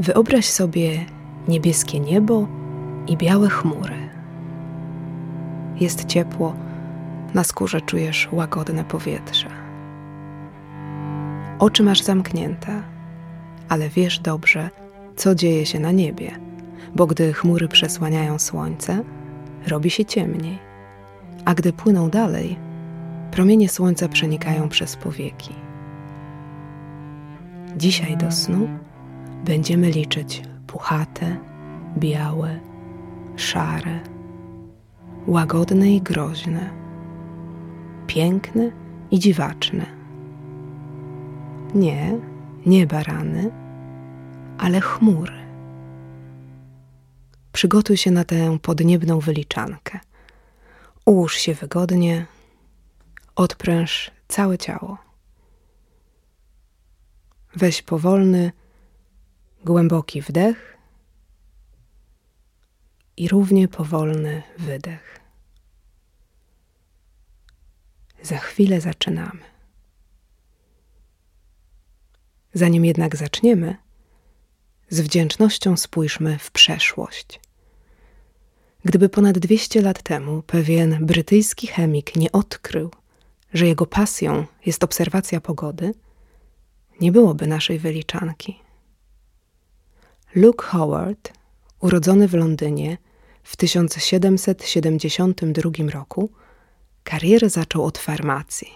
Wyobraź sobie niebieskie niebo i białe chmury. Jest ciepło, na skórze czujesz łagodne powietrze. Oczy masz zamknięte, ale wiesz dobrze, co dzieje się na niebie, bo gdy chmury przesłaniają słońce, robi się ciemniej, a gdy płyną dalej, promienie słońca przenikają przez powieki. Dzisiaj do snu będziemy liczyć puchate, białe, szare, łagodne i groźne, piękne i dziwaczne. Nie, nie barany, ale chmury. Przygotuj się na tę podniebną wyliczankę. Ułóż się wygodnie, odpręż całe ciało. Weź powolny, głęboki wdech i równie powolny wydech. Za chwilę zaczynamy. Zanim jednak zaczniemy, z wdzięcznością spójrzmy w przeszłość. Gdyby ponad 200 lat temu pewien brytyjski chemik nie odkrył, że jego pasją jest obserwacja pogody, nie byłoby naszej wyliczanki. Luke Howard, urodzony w Londynie w 1772 roku, karierę zaczął od farmacji.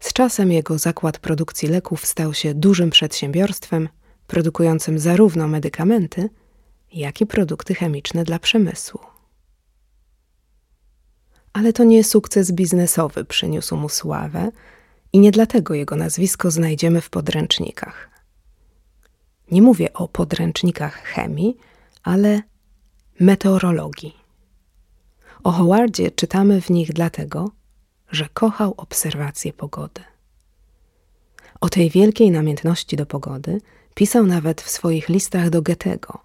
Z czasem jego zakład produkcji leków stał się dużym przedsiębiorstwem, produkującym zarówno medykamenty, jak i produkty chemiczne dla przemysłu. Ale to nie sukces biznesowy przyniósł mu sławę i nie dlatego jego nazwisko znajdziemy w podręcznikach. Nie mówię o podręcznikach chemii, ale meteorologii. O Howardzie czytamy w nich dlatego, że kochał obserwację pogody. O tej wielkiej namiętności do pogody pisał nawet w swoich listach do Goethego.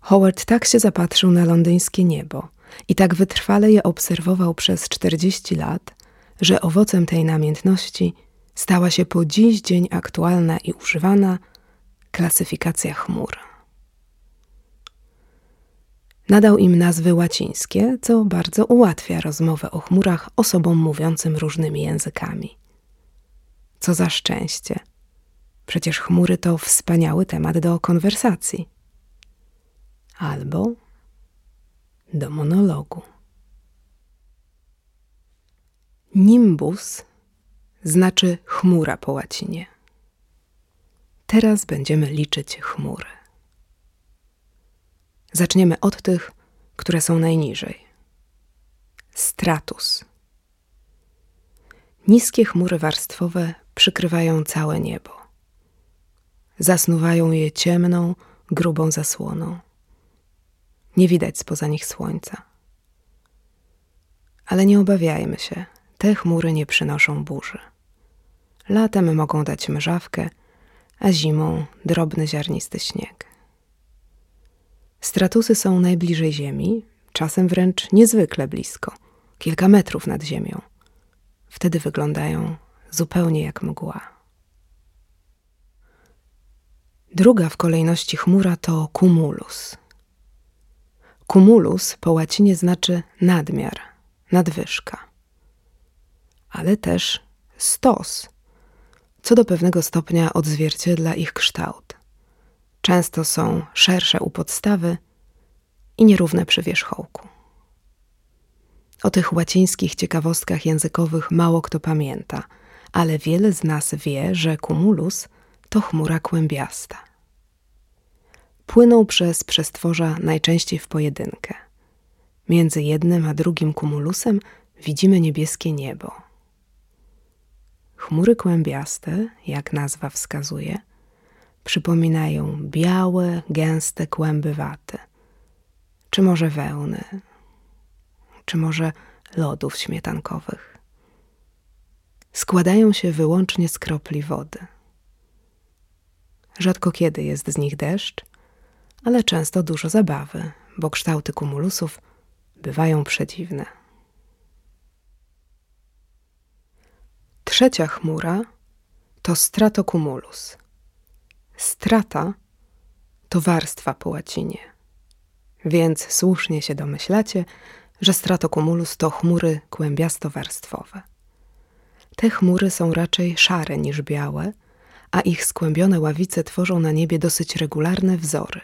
Howard tak się zapatrzył na londyńskie niebo i tak wytrwale je obserwował przez 40 lat, że owocem tej namiętności stała się po dziś dzień aktualna i używana klasyfikacja chmur. Nadał im nazwy łacińskie, co bardzo ułatwia rozmowę o chmurach osobom mówiącym różnymi językami. Co za szczęście! Przecież chmury to wspaniały temat do konwersacji. Albo do monologu. Nimbus znaczy chmura po łacinie. Teraz będziemy liczyć chmury. Zaczniemy od tych, które są najniżej. Stratus. Niskie chmury warstwowe przykrywają całe niebo. Zasnuwają je ciemną, grubą zasłoną. Nie widać spoza nich słońca. Ale nie obawiajmy się, te chmury nie przynoszą burzy. Latem mogą dać mrzawkę, a zimą drobny ziarnisty śnieg. Stratusy są najbliżej Ziemi, czasem wręcz niezwykle blisko, kilka metrów nad Ziemią. Wtedy wyglądają zupełnie jak mgła. Druga w kolejności chmura to cumulus. Cumulus po łacinie znaczy nadmiar, nadwyżka, ale też stos, co do pewnego stopnia odzwierciedla ich kształt. Często są szersze u podstawy i nierówne przy wierzchołku. O tych łacińskich ciekawostkach językowych mało kto pamięta, ale wiele z nas wie, że cumulus to chmura kłębiasta. Płyną przez przestworza najczęściej w pojedynkę. Między jednym a drugim kumulusem widzimy niebieskie niebo. Chmury kłębiaste, jak nazwa wskazuje, przypominają białe, gęste kłęby waty, czy może wełny, czy może lodów śmietankowych. Składają się wyłącznie z kropli wody. Rzadko kiedy jest z nich deszcz, ale często dużo zabawy, bo kształty kumulusów bywają przedziwne. Trzecia chmura to stratocumulus – Strata to warstwa po łacinie. Więc słusznie się domyślacie, że stratocumulus to chmury kłębiasto-warstwowe. Te chmury są raczej szare niż białe, a ich skłębione ławice tworzą na niebie dosyć regularne wzory.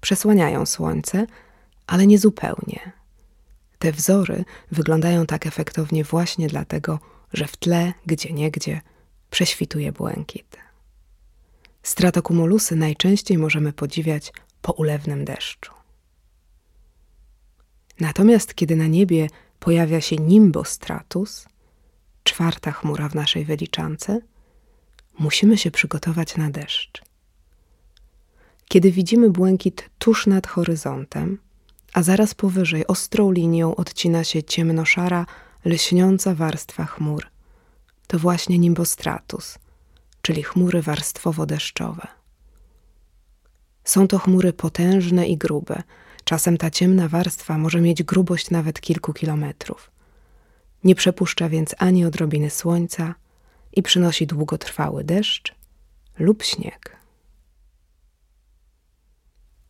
Przesłaniają słońce, ale nie zupełnie. Te wzory wyglądają tak efektownie właśnie dlatego, że w tle, gdzie niegdzie, prześwituje błękit. Stratokumulusy najczęściej możemy podziwiać po ulewnym deszczu. Natomiast kiedy na niebie pojawia się nimbostratus, czwarta chmura w naszej wyliczance, musimy się przygotować na deszcz. Kiedy widzimy błękit tuż nad horyzontem, a zaraz powyżej ostrą linią odcina się ciemnoszara, lśniąca warstwa chmur, to właśnie nimbostratus, czyli chmury warstwowo-deszczowe. Są to chmury potężne i grube. Czasem ta ciemna warstwa może mieć grubość nawet kilku kilometrów. Nie przepuszcza więc ani odrobiny słońca i przynosi długotrwały deszcz lub śnieg.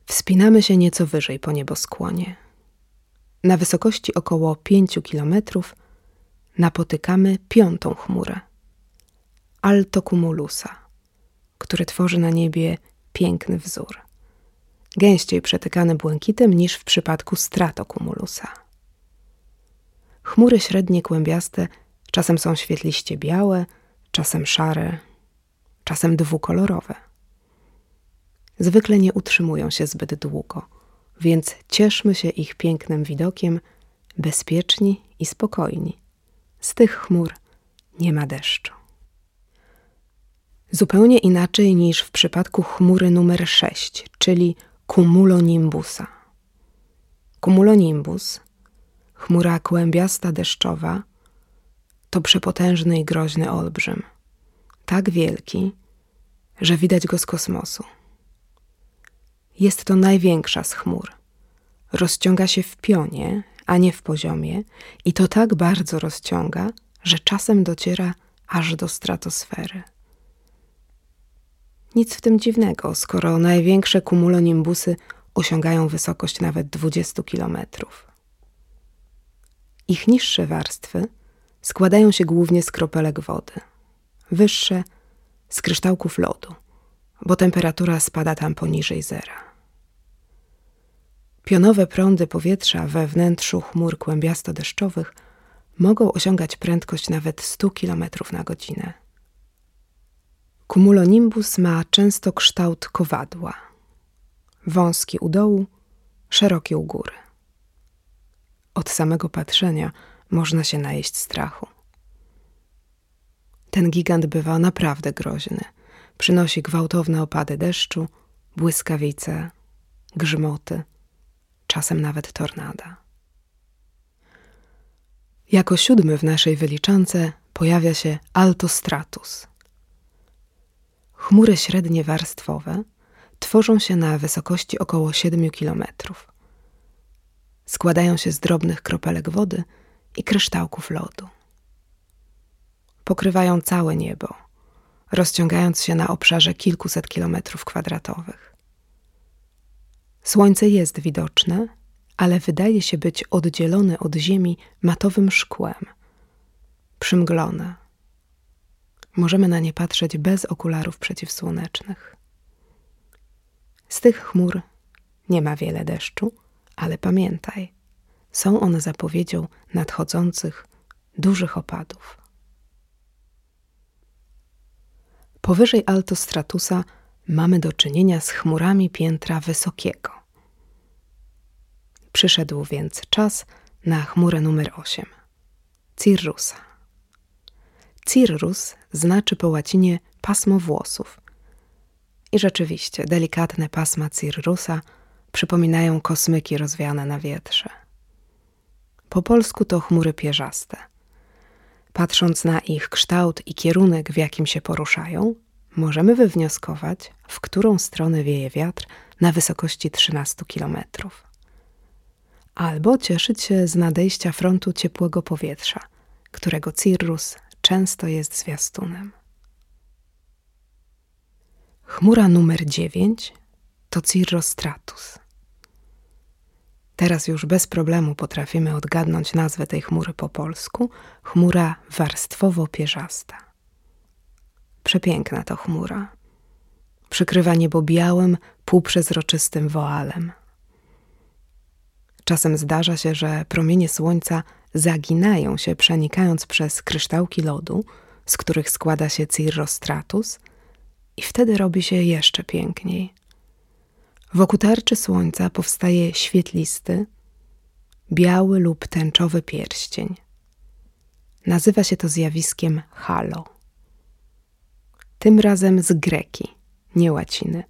Wspinamy się nieco wyżej po nieboskłonie. Na wysokości około pięciu kilometrów napotykamy piątą chmurę altocumulusa, który tworzy na niebie piękny wzór, gęściej przetykany błękitem niż w przypadku stratocumulusa. Chmury średnie kłębiaste czasem są świetliście białe, czasem szare, czasem dwukolorowe. Zwykle nie utrzymują się zbyt długo, więc cieszmy się ich pięknym widokiem, bezpieczni i spokojni. Z tych chmur nie ma deszczu. Zupełnie inaczej niż w przypadku chmury numer 6, czyli cumulonimbusa. Cumulonimbus, chmura kłębiasta deszczowa, to przepotężny i groźny olbrzym. Tak wielki, że widać go z kosmosu. Jest to największa z chmur. Rozciąga się w pionie, a nie w poziomie, i to tak bardzo rozciąga, że czasem dociera aż do stratosfery. Nic w tym dziwnego, skoro największe kumulonimbusy osiągają wysokość nawet 20 kilometrów. Ich niższe warstwy składają się głównie z kropelek wody, wyższe z kryształków lodu, bo temperatura spada tam poniżej zera. Pionowe prądy powietrza we wnętrzu chmur kłębiasto-deszczowych mogą osiągać prędkość nawet 100 km na godzinę. Cumulonimbus ma często kształt kowadła. Wąski u dołu, szeroki u góry. Od samego patrzenia można się najeść strachu. Ten gigant bywa naprawdę groźny. Przynosi gwałtowne opady deszczu, błyskawice, grzmoty, czasem nawet tornada. Jako siódmy w naszej wyliczance pojawia się altostratus – Chmury średnie warstwowe tworzą się na wysokości około 7 km. Składają się z drobnych kropelek wody i kryształków lodu. Pokrywają całe niebo, rozciągając się na obszarze kilkuset kilometrów kwadratowych. Słońce jest widoczne, ale wydaje się być oddzielone od Ziemi matowym szkłem, przymglone możemy na nie patrzeć bez okularów przeciwsłonecznych. Z tych chmur nie ma wiele deszczu, ale pamiętaj, są one zapowiedzią nadchodzących dużych opadów. Powyżej altostratusa mamy do czynienia z chmurami piętra wysokiego. Przyszedł więc czas na chmurę numer 8 Cirrusa. Cirrus znaczy po łacinie pasmo włosów. I rzeczywiście, delikatne pasma cirrusa przypominają kosmyki rozwiane na wietrze. Po polsku to chmury pierzaste. Patrząc na ich kształt i kierunek, w jakim się poruszają, możemy wywnioskować, w którą stronę wieje wiatr na wysokości 13 kilometrów. Albo cieszyć się z nadejścia frontu ciepłego powietrza, którego cirrus często jest zwiastunem. Chmura numer 9 to Cirrostratus. Teraz już bez problemu potrafimy odgadnąć nazwę tej chmury po polsku. Chmura warstwowo-pierzasta. Przepiękna to chmura. Przykrywa niebo białym, półprzezroczystym woalem. Czasem zdarza się, że promienie słońca zaginają się, przenikając przez kryształki lodu, z których składa się cirrostratus, i wtedy robi się jeszcze piękniej. Wokół tarczy słońca powstaje świetlisty, biały lub tęczowy pierścień. Nazywa się to zjawiskiem halo. Tym razem z greki, nie łaciny.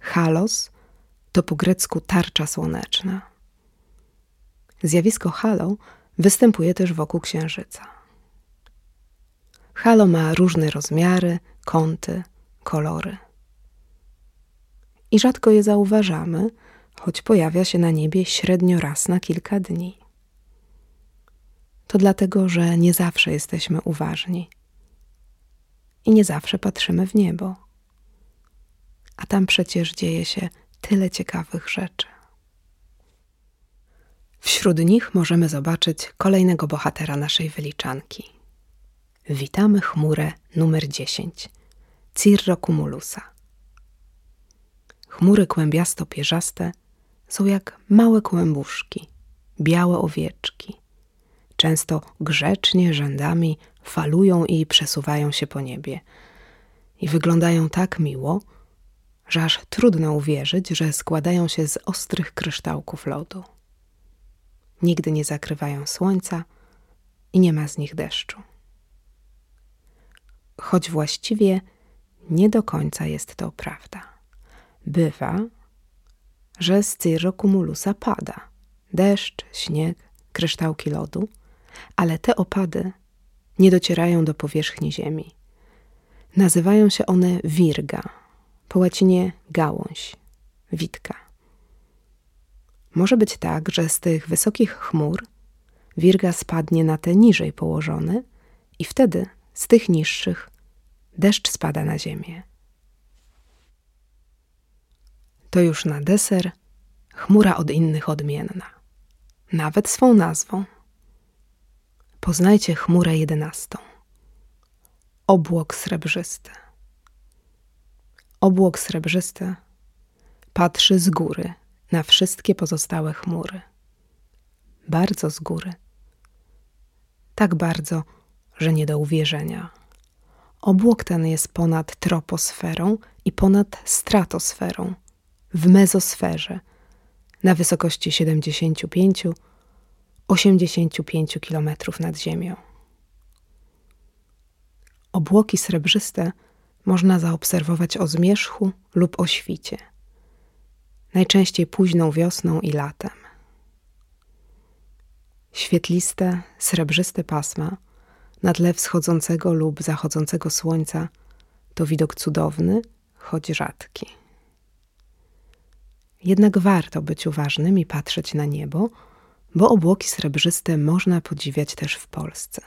Halos to po grecku tarcza słoneczna. Zjawisko halo występuje też wokół księżyca. Halo ma różne rozmiary, kąty, kolory i rzadko je zauważamy, choć pojawia się na niebie średnio raz na kilka dni. To dlatego, że nie zawsze jesteśmy uważni i nie zawsze patrzymy w niebo. A tam przecież dzieje się tyle ciekawych rzeczy. Wśród nich możemy zobaczyć kolejnego bohatera naszej wyliczanki. Witamy chmurę numer 10, Cirrocumulusa. Chmury kłębiasto-pierzaste są jak małe kłębuszki, białe owieczki. Często grzecznie rzędami falują i przesuwają się po niebie. I wyglądają tak miło, że aż trudno uwierzyć, że składają się z ostrych kryształków lodu. Nigdy nie zakrywają słońca i nie ma z nich deszczu. Choć właściwie nie do końca jest to prawda. Bywa, że z cyrocumulusa pada deszcz, śnieg, kryształki lodu, ale te opady nie docierają do powierzchni Ziemi. Nazywają się one wirga, po łacinie gałąź, witka. Może być tak, że z tych wysokich chmur wirga spadnie na te niżej położone i wtedy z tych niższych deszcz spada na ziemię. To już na deser chmura od innych odmienna, nawet swą nazwą. Poznajcie chmurę jedenastą. Obłok srebrzysty. Obłok srebrzysty patrzy z góry na wszystkie pozostałe chmury. Bardzo z góry. Tak bardzo, że nie do uwierzenia. Obłok ten jest ponad troposferą i ponad stratosferą – w mezosferze na wysokości 75-85 km nad Ziemią. Obłoki srebrzyste można zaobserwować o zmierzchu lub o świcie, najczęściej późną wiosną i latem. Świetliste, srebrzyste pasma na tle wschodzącego lub zachodzącego słońca to widok cudowny, choć rzadki. Jednak warto być uważnym i patrzeć na niebo, bo obłoki srebrzyste można podziwiać też w Polsce.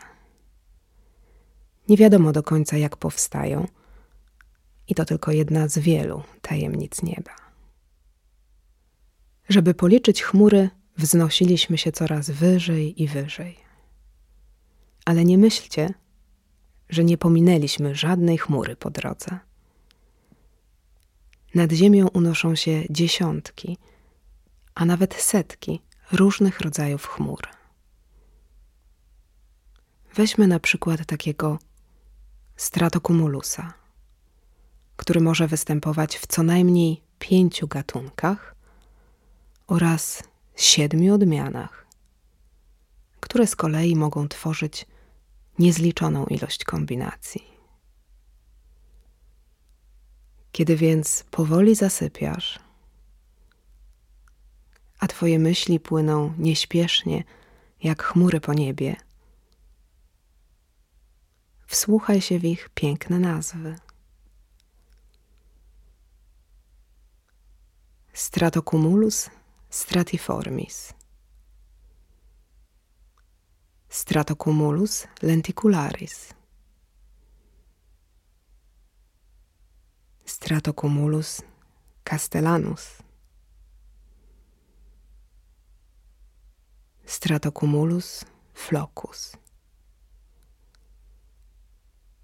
Nie wiadomo do końca, jak powstają, i to tylko jedna z wielu tajemnic nieba. Żeby policzyć chmury, wznosiliśmy się coraz wyżej i wyżej. Ale nie myślcie, że nie pominęliśmy żadnej chmury po drodze. Nad ziemią unoszą się dziesiątki, a nawet setki różnych rodzajów chmur. Weźmy na przykład takiego stratocumulusa, który może występować w co najmniej pięciu gatunkach oraz siedmiu odmianach, które z kolei mogą tworzyć niezliczoną ilość kombinacji. Kiedy więc powoli zasypiasz, a twoje myśli płyną nieśpiesznie, jak chmury po niebie, wsłuchaj się w ich piękne nazwy. Stratocumulus stratiformis. Stratocumulus lenticularis. Stratocumulus castellanus, Stratocumulus flocus.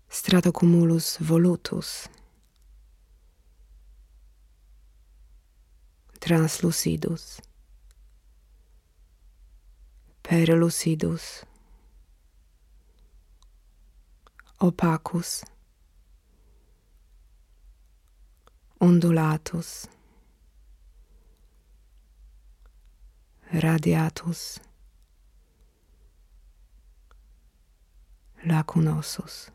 Stratocumulus volutus. Translucidus. Perlucidus. Opacus. Undulatus. Radiatus. Lacunosus.